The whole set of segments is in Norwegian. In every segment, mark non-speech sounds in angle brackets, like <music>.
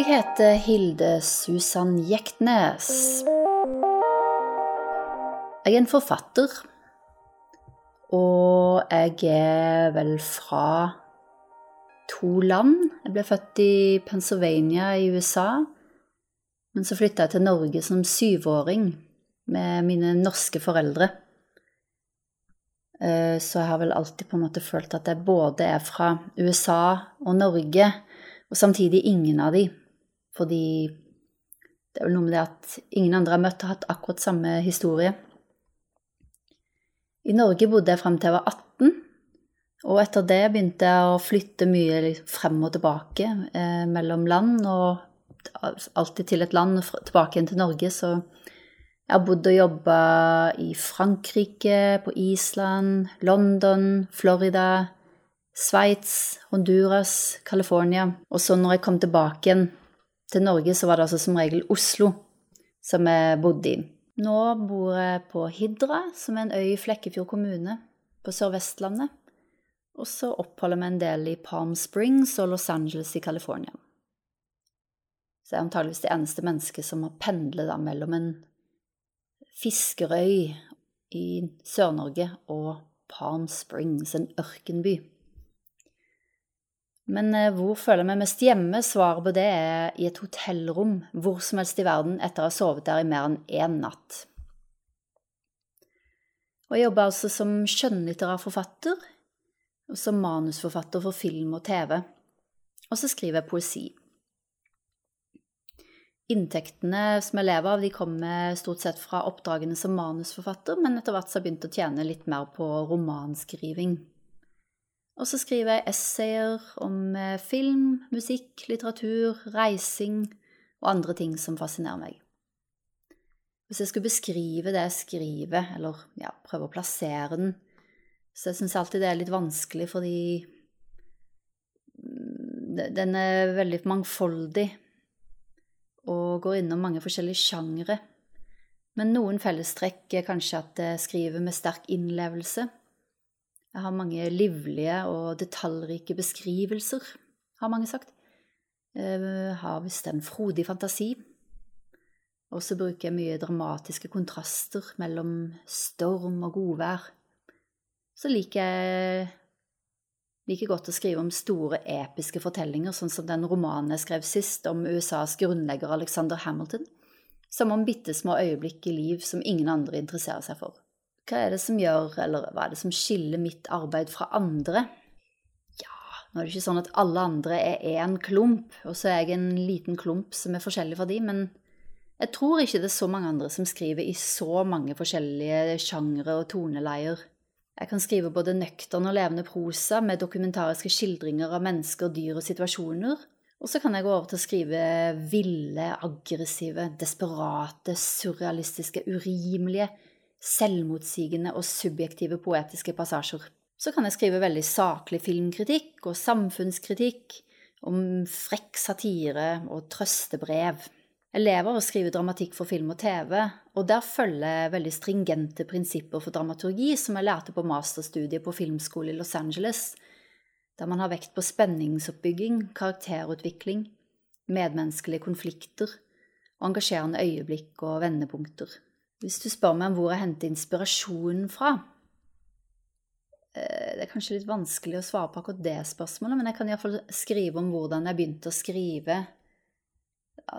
Jeg heter Hilde Susann Jektnes. Jeg er en forfatter. Og jeg er vel fra to land. Jeg ble født i Pennsylvania i USA. Men så flytta jeg til Norge som syvåring med mine norske foreldre. Eh, så jeg har vel alltid på en måte følt at jeg både er fra USA og Norge, og samtidig ingen av de. Fordi det er vel noe med det at ingen andre har møtt, har hatt akkurat samme historie. I Norge bodde jeg frem til jeg var 18, og etter det begynte jeg å flytte mye frem og tilbake eh, mellom land, og alltid til et land og tilbake igjen til Norge, så jeg har bodd og jobba i Frankrike, på Island, London, Florida, Sveits, Honduras, California. Og så når jeg kom tilbake igjen til Norge, så var det altså som regel Oslo som jeg bodde i. Nå bor jeg på Hidra, som er en øy i Flekkefjord kommune på Sør-Vestlandet. Og så oppholder jeg en del i Palm Springs og Los Angeles i California. Så jeg er antageligvis det eneste mennesket som har pendlet mellom en Fiskerøy i Sør-Norge og Palm Springs, en ørkenby. Men eh, hvor føler jeg meg mest hjemme? Svaret på det er i et hotellrom hvor som helst i verden etter å ha sovet der i mer enn én natt. Og jeg jobber altså som skjønnlitterær forfatter, og som manusforfatter for film og TV. Og så skriver jeg poesi. Inntektene som jeg lever av, de kommer stort sett fra oppdragene som manusforfatter, men etter hvert så har jeg begynt å tjene litt mer på romanskriving. Og så skriver jeg essayer om eh, film, musikk, litteratur, reising og andre ting som fascinerer meg. Hvis jeg skulle beskrive det jeg skriver, eller ja, prøve å plassere den, så jeg syns alltid det er litt vanskelig fordi mm, den er veldig mangfoldig og går innom mange forskjellige sjangre. Men noen fellestrekk er kanskje at jeg skriver med sterk innlevelse. Jeg har mange livlige og detaljrike beskrivelser, har mange sagt. Jeg har visst en frodig fantasi. Og så bruker jeg mye dramatiske kontraster mellom storm og godvær. Så liker jeg like godt å skrive om store, episke fortellinger, sånn som den romanen jeg skrev sist, om USAs grunnlegger Alexander Hamilton, som om bitte små øyeblikk i liv som ingen andre interesserer seg for. Hva er det som gjør, eller hva er det som skiller mitt arbeid fra andre? Ja, nå er det ikke sånn at alle andre er én klump, og så er jeg en liten klump som er forskjellig fra de, men jeg tror ikke det er så mange andre som skriver i så mange forskjellige sjangre og toneleier. Jeg kan skrive både nøktern og levende prosa med dokumentariske skildringer av mennesker, dyr og situasjoner. Og så kan jeg gå over til å skrive ville, aggressive, desperate, surrealistiske, urimelige, selvmotsigende og subjektive poetiske passasjer. Så kan jeg skrive veldig saklig filmkritikk og samfunnskritikk, om frekk satire og trøstebrev. Jeg lever og skriver dramatikk for film og TV, og der følger jeg veldig stringente prinsipper for dramaturgi som jeg lærte på masterstudiet på filmskole i Los Angeles, der man har vekt på spenningsoppbygging, karakterutvikling, medmenneskelige konflikter og engasjerende øyeblikk og vendepunkter. Hvis du spør meg om hvor jeg henter inspirasjonen fra eh, Det er kanskje litt vanskelig å svare på akkurat det spørsmålet, men jeg kan iallfall skrive om hvordan jeg begynte å skrive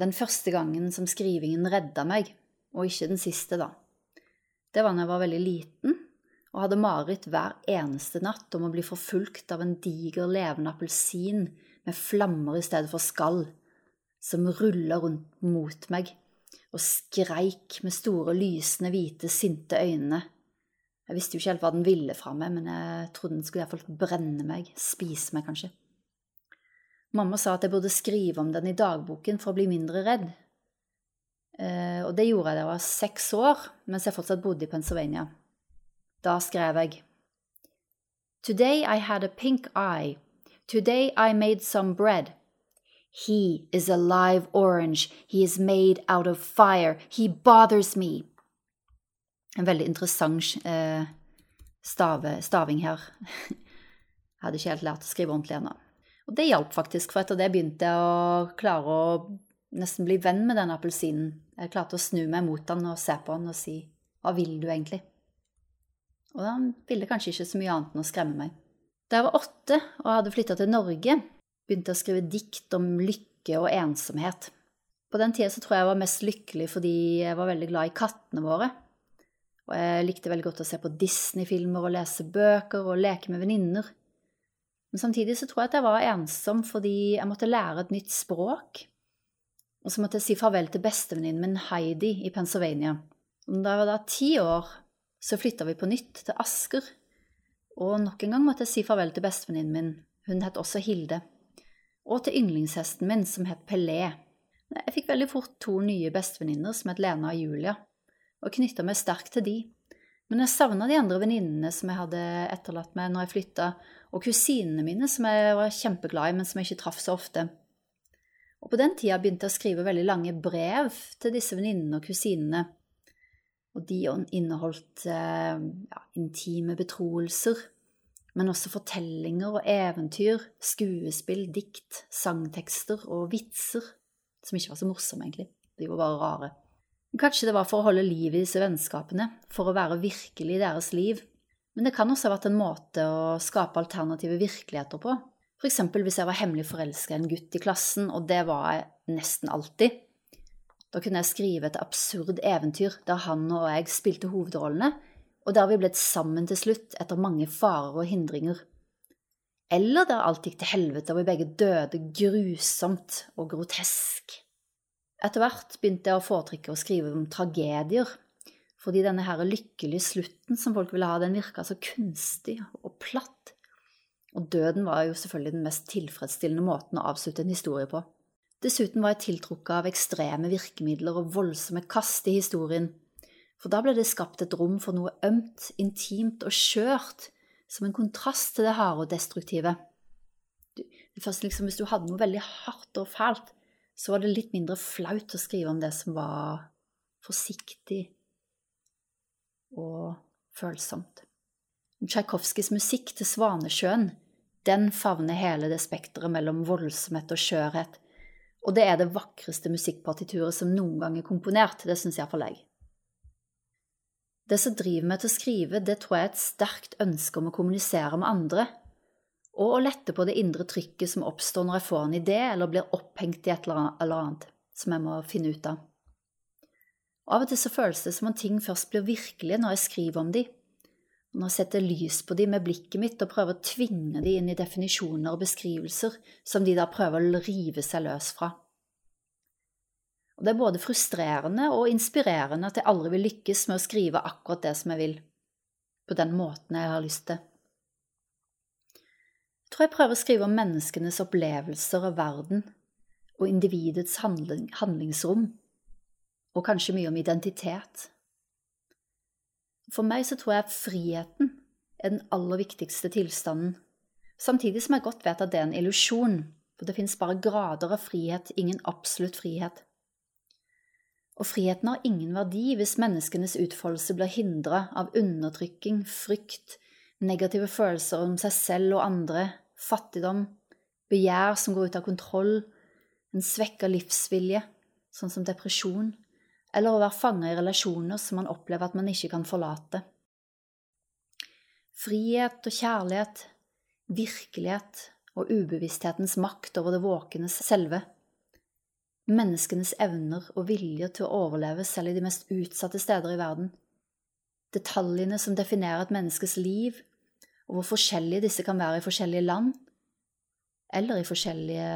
den første gangen som skrivingen redda meg, og ikke den siste, da. Det var da jeg var veldig liten og hadde mareritt hver eneste natt om å bli forfulgt av en diger, levende appelsin med flammer i stedet for skall, som rulla rundt mot meg og skreik med store, lysende, hvite, sinte øyne. Jeg visste jo ikke helt hva den ville fra meg, men jeg trodde den skulle iallfall brenne meg, spise meg, kanskje. Mamma sa at jeg burde skrive om den i dagboken for å bli mindre redd. Eh, og det gjorde jeg da jeg var seks år, mens jeg fortsatt bodde i Pennsylvania. Da skrev jeg Today I had a pink eye. Today I made some bread. He is a live orange. He is made out of fire. He bothers me. En veldig interessant eh, stave, staving her. Jeg <laughs> hadde ikke helt lært å skrive ordentlig ennå. Og det hjalp faktisk, for etter det begynte jeg å klare å nesten bli venn med den appelsinen. Jeg klarte å snu meg mot han og se på han og si hva vil du egentlig? Og han ville kanskje ikke så mye annet enn å skremme meg. Da jeg var åtte og hadde flytta til Norge, begynte å skrive dikt om lykke og ensomhet. På den tida så tror jeg jeg var mest lykkelig fordi jeg var veldig glad i kattene våre. Og jeg likte veldig godt å se på Disney-filmer og lese bøker og leke med venninner. Men samtidig så tror jeg at jeg var ensom fordi jeg måtte lære et nytt språk. Og så måtte jeg si farvel til bestevenninnen min Heidi i Pennsylvania. Og da jeg var da ti år, så flytta vi på nytt til Asker. Og nok en gang måtte jeg si farvel til bestevenninnen min, hun het også Hilde. Og til yndlingshesten min, som het Pelé. Jeg fikk veldig fort to nye bestevenninner som het Lena og Julia, og knytta meg sterkt til de. Men jeg savna de andre venninnene som jeg hadde etterlatt meg når jeg flytta, og kusinene mine som jeg var kjempeglad i, men som jeg ikke traff så ofte. Og på den tida begynte jeg å skrive veldig lange brev til disse venninnene og kusinene, og de inneholdt eh, ja, intime betroelser, men også fortellinger og eventyr, skuespill, dikt, sangtekster og vitser, som ikke var så morsomme, egentlig. De var bare rare. Kanskje det var for å holde liv i disse vennskapene, for å være virkelig i deres liv. Men det kan også ha vært en måte å skape alternative virkeligheter på. For eksempel hvis jeg var hemmelig forelska i en gutt i klassen, og det var jeg nesten alltid, da kunne jeg skrive et absurd eventyr der han og jeg spilte hovedrollene, og der vi ble sammen til slutt etter mange farer og hindringer. Eller der alt gikk til helvete og vi begge døde grusomt og grotesk. Etter hvert begynte jeg å foretrekke å skrive om tragedier, fordi denne her lykkelige slutten som folk ville ha, den virka så kunstig og platt. Og døden var jo selvfølgelig den mest tilfredsstillende måten å avslutte en historie på. Dessuten var jeg tiltrukket av ekstreme virkemidler og voldsomme kast i historien, for da ble det skapt et rom for noe ømt, intimt og skjørt, som en kontrast til det harde og destruktive. Først liksom, Hvis du hadde noe veldig hardt og fælt, så var det litt mindre flaut å skrive om det som var forsiktig og følsomt. Tsjajkovskijs musikk til Svanesjøen den favner hele det spekteret mellom voldsomhet og skjørhet, og det er det vakreste musikkpartituret som noen gang er komponert, det syns iallfall jeg. Det som driver meg til å skrive, det tror jeg er et sterkt ønske om å kommunisere med andre, og å lette på det indre trykket som oppstår når jeg får en idé eller blir opphengt i et eller annet som jeg må finne ut av. Av og til så føles det som om ting først blir virkelige når jeg skriver om de, og når jeg setter lys på de med blikket mitt og prøver å tvinge de inn i definisjoner og beskrivelser som de da prøver å rive seg løs fra. Og det er både frustrerende og inspirerende at jeg aldri vil lykkes med å skrive akkurat det som jeg vil, på den måten jeg har lyst til. Jeg tror jeg prøver å skrive om menneskenes opplevelser av verden og individets handling, handlingsrom, og kanskje mye om identitet. For meg så tror jeg at friheten er den aller viktigste tilstanden, samtidig som jeg godt vet at det er en illusjon, for det finnes bare grader av frihet, ingen absolutt frihet. Og friheten har ingen verdi hvis menneskenes utfoldelse blir hindra av undertrykking, frykt, negative følelser om seg selv og andre, fattigdom, begjær som går ut av kontroll, en svekka livsvilje, sånn som depresjon, eller å være fanga i relasjoner som man opplever at man ikke kan forlate. Frihet og kjærlighet, virkelighet og ubevissthetens makt over det våkende selve menneskenes evner og vilje til å overleve selv i de mest utsatte steder i verden, detaljene som definerer et menneskes liv, og hvor forskjellige disse kan være i forskjellige land, eller i forskjellige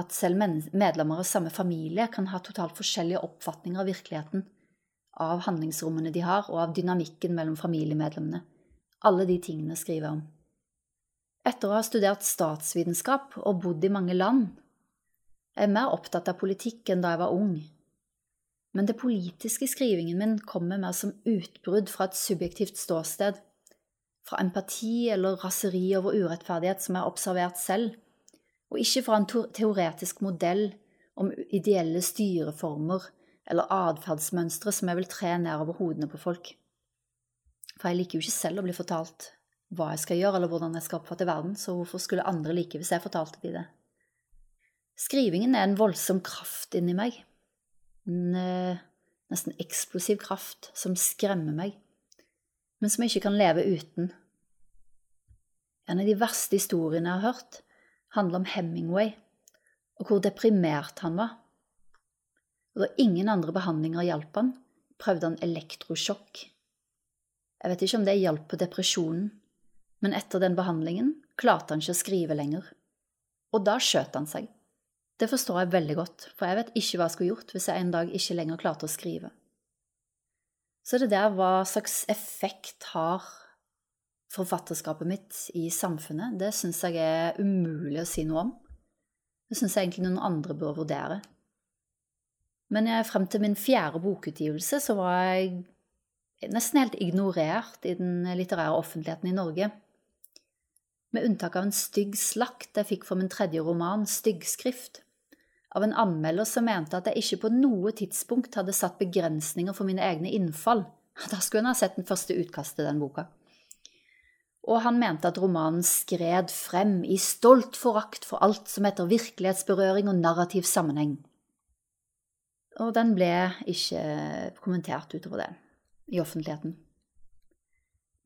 at selv medlemmer av samme familie kan ha totalt forskjellige oppfatninger av virkeligheten, av handlingsrommene de har, og av dynamikken mellom familiemedlemmene. Alle de tingene skriver jeg om. Etter å ha studert statsvitenskap og bodd i mange land, jeg er mer opptatt av politikk enn da jeg var ung. Men det politiske skrivingen min kommer mer som utbrudd fra et subjektivt ståsted, fra empati eller raseri over urettferdighet som jeg har observert selv, og ikke fra en teoretisk modell om ideelle styreformer eller atferdsmønstre som jeg vil tre ned over hodene på folk. For jeg liker jo ikke selv å bli fortalt hva jeg skal gjøre eller hvordan jeg skal oppfatte verden, så hvorfor skulle andre like hvis jeg fortalte de det? Skrivingen er en voldsom kraft inni meg. En eh, nesten eksplosiv kraft som skremmer meg, men som jeg ikke kan leve uten. En av de verste historiene jeg har hørt, handler om Hemingway og hvor deprimert han var. Og da ingen andre behandlinger hjalp han, prøvde han elektrosjokk. Jeg vet ikke om det hjalp på depresjonen, men etter den behandlingen klarte han ikke å skrive lenger. Og da skjøt han seg. Det forstår jeg veldig godt, for jeg vet ikke hva jeg skulle gjort hvis jeg en dag ikke lenger klarte å skrive. Så det der hva slags effekt har forfatterskapet mitt i samfunnet, det syns jeg er umulig å si noe om. Det syns jeg egentlig noen andre bør vurdere. Men jeg, frem til min fjerde bokutgivelse så var jeg nesten helt ignorert i den litterære offentligheten i Norge. Med unntak av en stygg slakt jeg fikk for min tredje roman, Styggskrift, av en anmelder som mente at jeg ikke på noe tidspunkt hadde satt begrensninger for mine egne innfall. Da skulle han ha sett den første utkastet til den boka. Og han mente at romanen skred frem i stolt forakt for alt som heter virkelighetsberøring og narrativ sammenheng. Og den ble ikke kommentert utover det i offentligheten.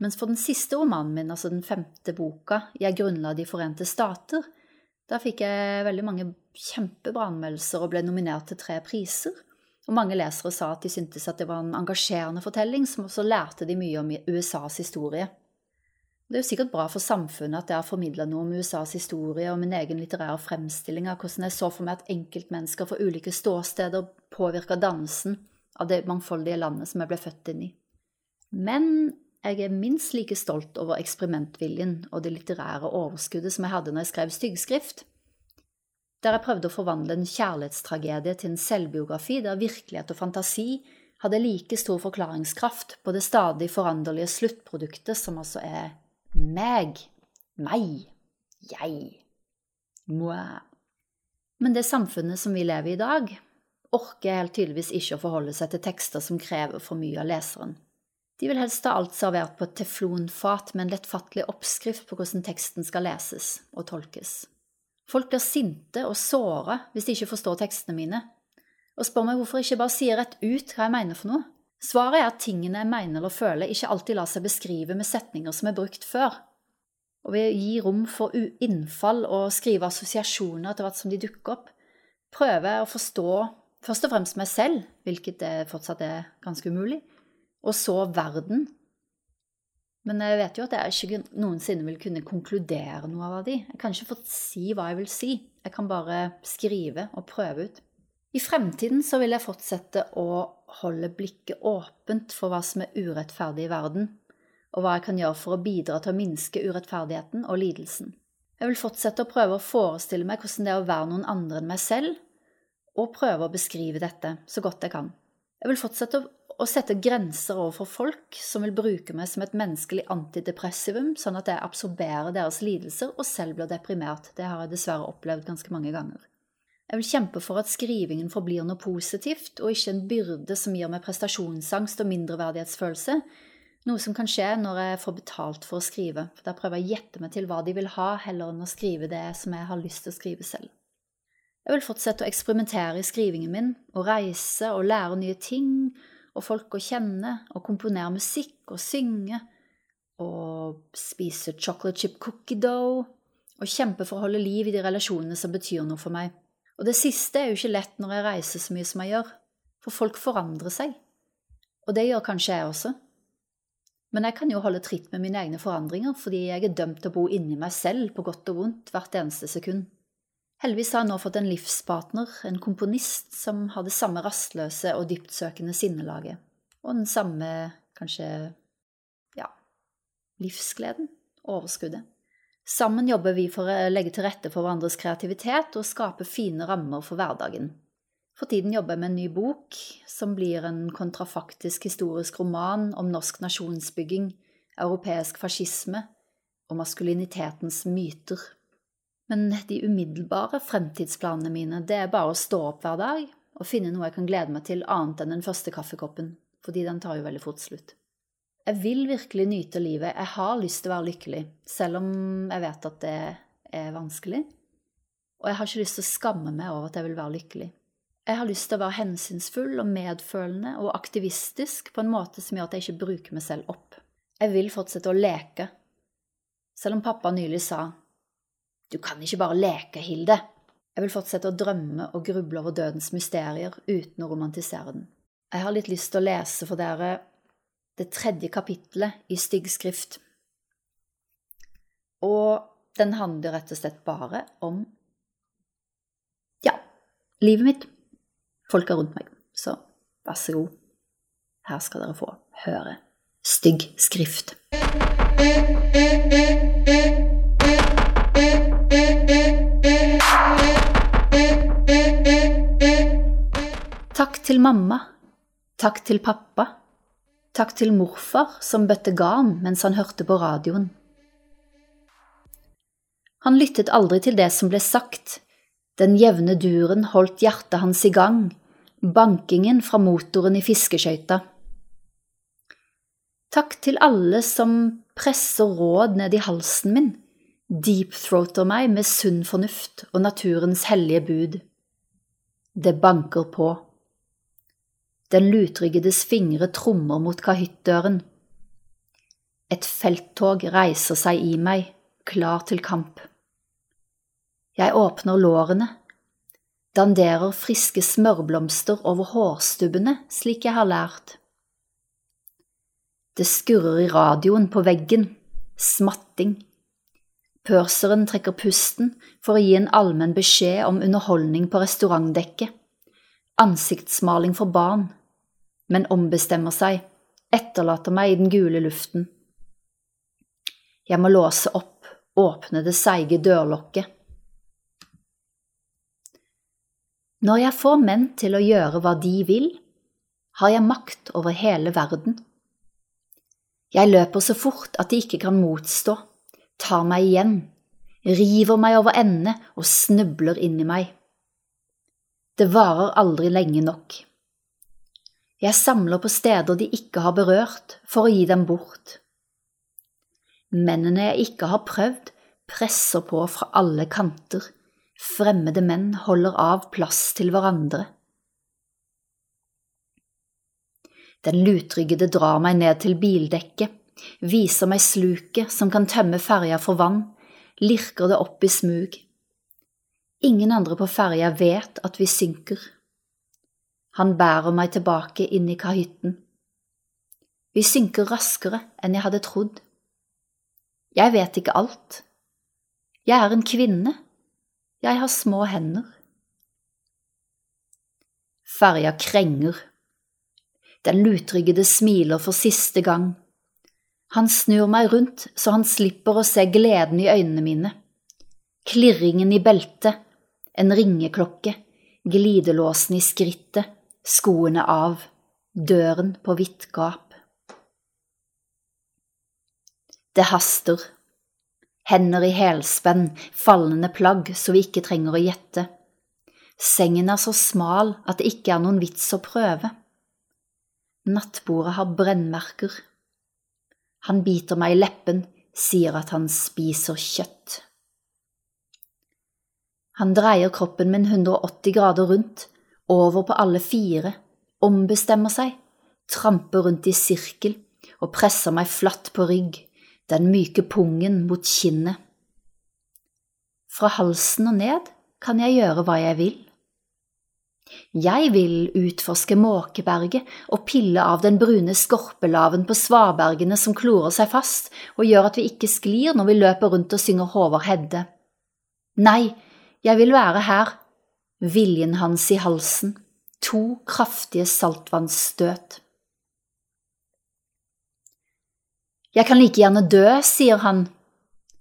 Mens for den siste romanen min, altså den femte boka, Jeg grunnla De forente stater, da fikk jeg veldig mange kjempebra anmeldelser og ble nominert til tre priser. Og mange lesere sa at de syntes at det var en engasjerende fortelling, som også lærte de mye om USAs historie. Det er jo sikkert bra for samfunnet at jeg har formidla noe om USAs historie og min egen litterære fremstilling av hvordan jeg så for meg at enkeltmennesker fra ulike ståsteder påvirka dannelsen av det mangfoldige landet som jeg ble født inn i. Men jeg er minst like stolt over eksperimentviljen og det litterære overskuddet som jeg hadde når jeg skrev styggskrift, der jeg prøvde å forvandle en kjærlighetstragedie til en selvbiografi der virkelighet og fantasi hadde like stor forklaringskraft på det stadig foranderlige sluttproduktet som altså er meg, meg, jeg, moi. Men det samfunnet som vi lever i i dag, orker helt tydeligvis ikke å forholde seg til tekster som krever for mye av leseren. De vil helst ha alt servert på et teflonfat med en lettfattelig oppskrift på hvordan teksten skal leses og tolkes. Folk blir sinte og såre hvis de ikke forstår tekstene mine, og spør meg hvorfor jeg ikke bare sier rett ut hva jeg mener for noe. Svaret er at tingene jeg mener eller føler, ikke alltid lar seg beskrive med setninger som er brukt før. Og ved å gi rom for innfall og skrive assosiasjoner etter hvert som de dukker opp, prøver jeg å forstå først og fremst meg selv, hvilket det fortsatt er ganske umulig, og så verden. Men jeg vet jo at jeg ikke noensinne vil kunne konkludere noe av de. Jeg kan ikke få si hva jeg vil si. Jeg kan bare skrive og prøve ut. I fremtiden så vil jeg fortsette å holde blikket åpent for hva som er urettferdig i verden, og hva jeg kan gjøre for å bidra til å minske urettferdigheten og lidelsen. Jeg vil fortsette å prøve å forestille meg hvordan det er å være noen andre enn meg selv, og prøve å beskrive dette så godt jeg kan. Jeg vil fortsette å å sette grenser overfor folk som vil bruke meg som et menneskelig antidepressivum, sånn at jeg absorberer deres lidelser og selv blir deprimert. Det har jeg dessverre opplevd ganske mange ganger. Jeg vil kjempe for at skrivingen forblir noe positivt, og ikke en byrde som gir meg prestasjonsangst og mindreverdighetsfølelse, noe som kan skje når jeg får betalt for å skrive, for da prøver jeg å gjette meg til hva de vil ha, heller enn å skrive det som jeg har lyst til å skrive selv. Jeg vil fortsette å eksperimentere i skrivingen min, og reise og lære nye ting, og folk å kjenne, og komponere musikk og synge, og spise chocolate chip cookie dough, og kjempe for å holde liv i de relasjonene som betyr noe for meg. Og det siste er jo ikke lett når jeg reiser så mye som jeg gjør, for folk forandrer seg. Og det gjør kanskje jeg også. Men jeg kan jo holde tritt med mine egne forandringer, fordi jeg er dømt til å bo inni meg selv på godt og vondt hvert eneste sekund. Heldigvis har jeg nå fått en livspartner, en komponist, som har det samme rastløse og dyptsøkende sinnelaget. Og den samme, kanskje, ja, livsgleden, overskuddet. Sammen jobber vi for å legge til rette for hverandres kreativitet og skape fine rammer for hverdagen. For tiden jobber jeg med en ny bok, som blir en kontrafaktisk historisk roman om norsk nasjonsbygging, europeisk fascisme og maskulinitetens myter. Men de umiddelbare fremtidsplanene mine, det er bare å stå opp hver dag og finne noe jeg kan glede meg til annet enn den første kaffekoppen, fordi den tar jo veldig fort slutt. Jeg vil virkelig nyte livet, jeg har lyst til å være lykkelig, selv om jeg vet at det er vanskelig. og jeg har ikke lyst til å skamme meg over at jeg vil være lykkelig. Jeg har lyst til å være hensynsfull og medfølende og aktivistisk på en måte som gjør at jeg ikke bruker meg selv opp. Jeg vil fortsette å leke, selv om pappa nylig sa Du kan ikke bare leke, Hilde. Jeg vil fortsette å drømme og gruble over dødens mysterier uten å romantisere den. Jeg har litt lyst til å lese for dere det tredje kapittelet i stygg skrift. Og den handler rett og slett bare om ja, livet mitt, folka rundt meg. Så vær så god, her skal dere få høre stygg skrift. Til mamma. Takk til pappa. Takk til morfar som bøtte garn mens han hørte på radioen. Han lyttet aldri til det som ble sagt, den jevne duren holdt hjertet hans i gang, bankingen fra motoren i fiskeskøyta. Takk til alle som presser råd ned i halsen min, deepthroater meg med sunn fornuft og naturens hellige bud. Det banker på. Den lutryggedes fingre trommer mot kahyttdøren. Et felttog reiser seg i meg, klar til kamp. Jeg åpner lårene, danderer friske smørblomster over hårstubbene slik jeg har lært. Det skurrer i radioen på veggen, smatting. Pørseren trekker pusten for å gi en allmenn beskjed om underholdning på restaurantdekket, ansiktsmaling for barn, men ombestemmer seg, etterlater meg i den gule luften. Jeg må låse opp, åpne det seige dørlokket. Når jeg får menn til å gjøre hva de vil, har jeg makt over hele verden. Jeg løper så fort at de ikke kan motstå, tar meg igjen, river meg over ende og snubler inn i meg. Det varer aldri lenge nok. Jeg samler på steder de ikke har berørt, for å gi dem bort. Mennene jeg ikke har prøvd, presser på fra alle kanter Fremmede menn holder av plass til hverandre. Den lutryggede drar meg ned til bildekket, viser meg sluket som kan tømme ferja for vann, lirker det opp i smug. Ingen andre på ferja vet at vi synker. Han bærer meg tilbake inn i kahytten. Vi synker raskere enn jeg hadde trodd. Jeg vet ikke alt. Jeg er en kvinne jeg har små hender. Ferja krenger. Den lutryggede smiler for siste gang. Han snur meg rundt så han slipper å se gleden i øynene mine. Klirringen i beltet, en ringeklokke, glidelåsen i skrittet, skoene av, døren på vidt gap. Det haster. Hender i helspenn, fallende plagg så vi ikke trenger å gjette. Sengen er så smal at det ikke er noen vits å prøve. Nattbordet har brennmerker. Han biter meg i leppen, sier at han spiser kjøtt. Han dreier kroppen min 180 grader rundt, over på alle fire, ombestemmer seg, tramper rundt i sirkel og presser meg flatt på rygg den myke pungen mot kinnet. Fra halsen og ned kan jeg gjøre hva jeg vil. Jeg vil utforske Måkeberget og pille av den brune skorpelaven på svabergene som klorer seg fast og gjør at vi ikke sklir når vi løper rundt og synger Håvard Hedde. Nei, jeg vil være her, viljen hans i halsen, to kraftige saltvannsstøt. Jeg kan like gjerne dø, sier han,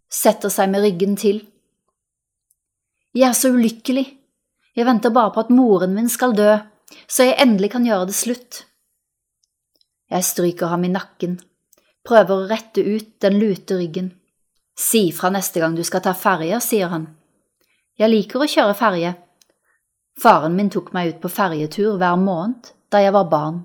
setter seg med ryggen til. Jeg er så ulykkelig, jeg venter bare på at moren min skal dø, så jeg endelig kan gjøre det slutt. Jeg stryker ham i nakken, prøver å rette ut den lute ryggen. Si fra neste gang du skal ta ferje, sier han. Jeg liker å kjøre ferje. Faren min tok meg ut på ferjetur hver måned da jeg var barn.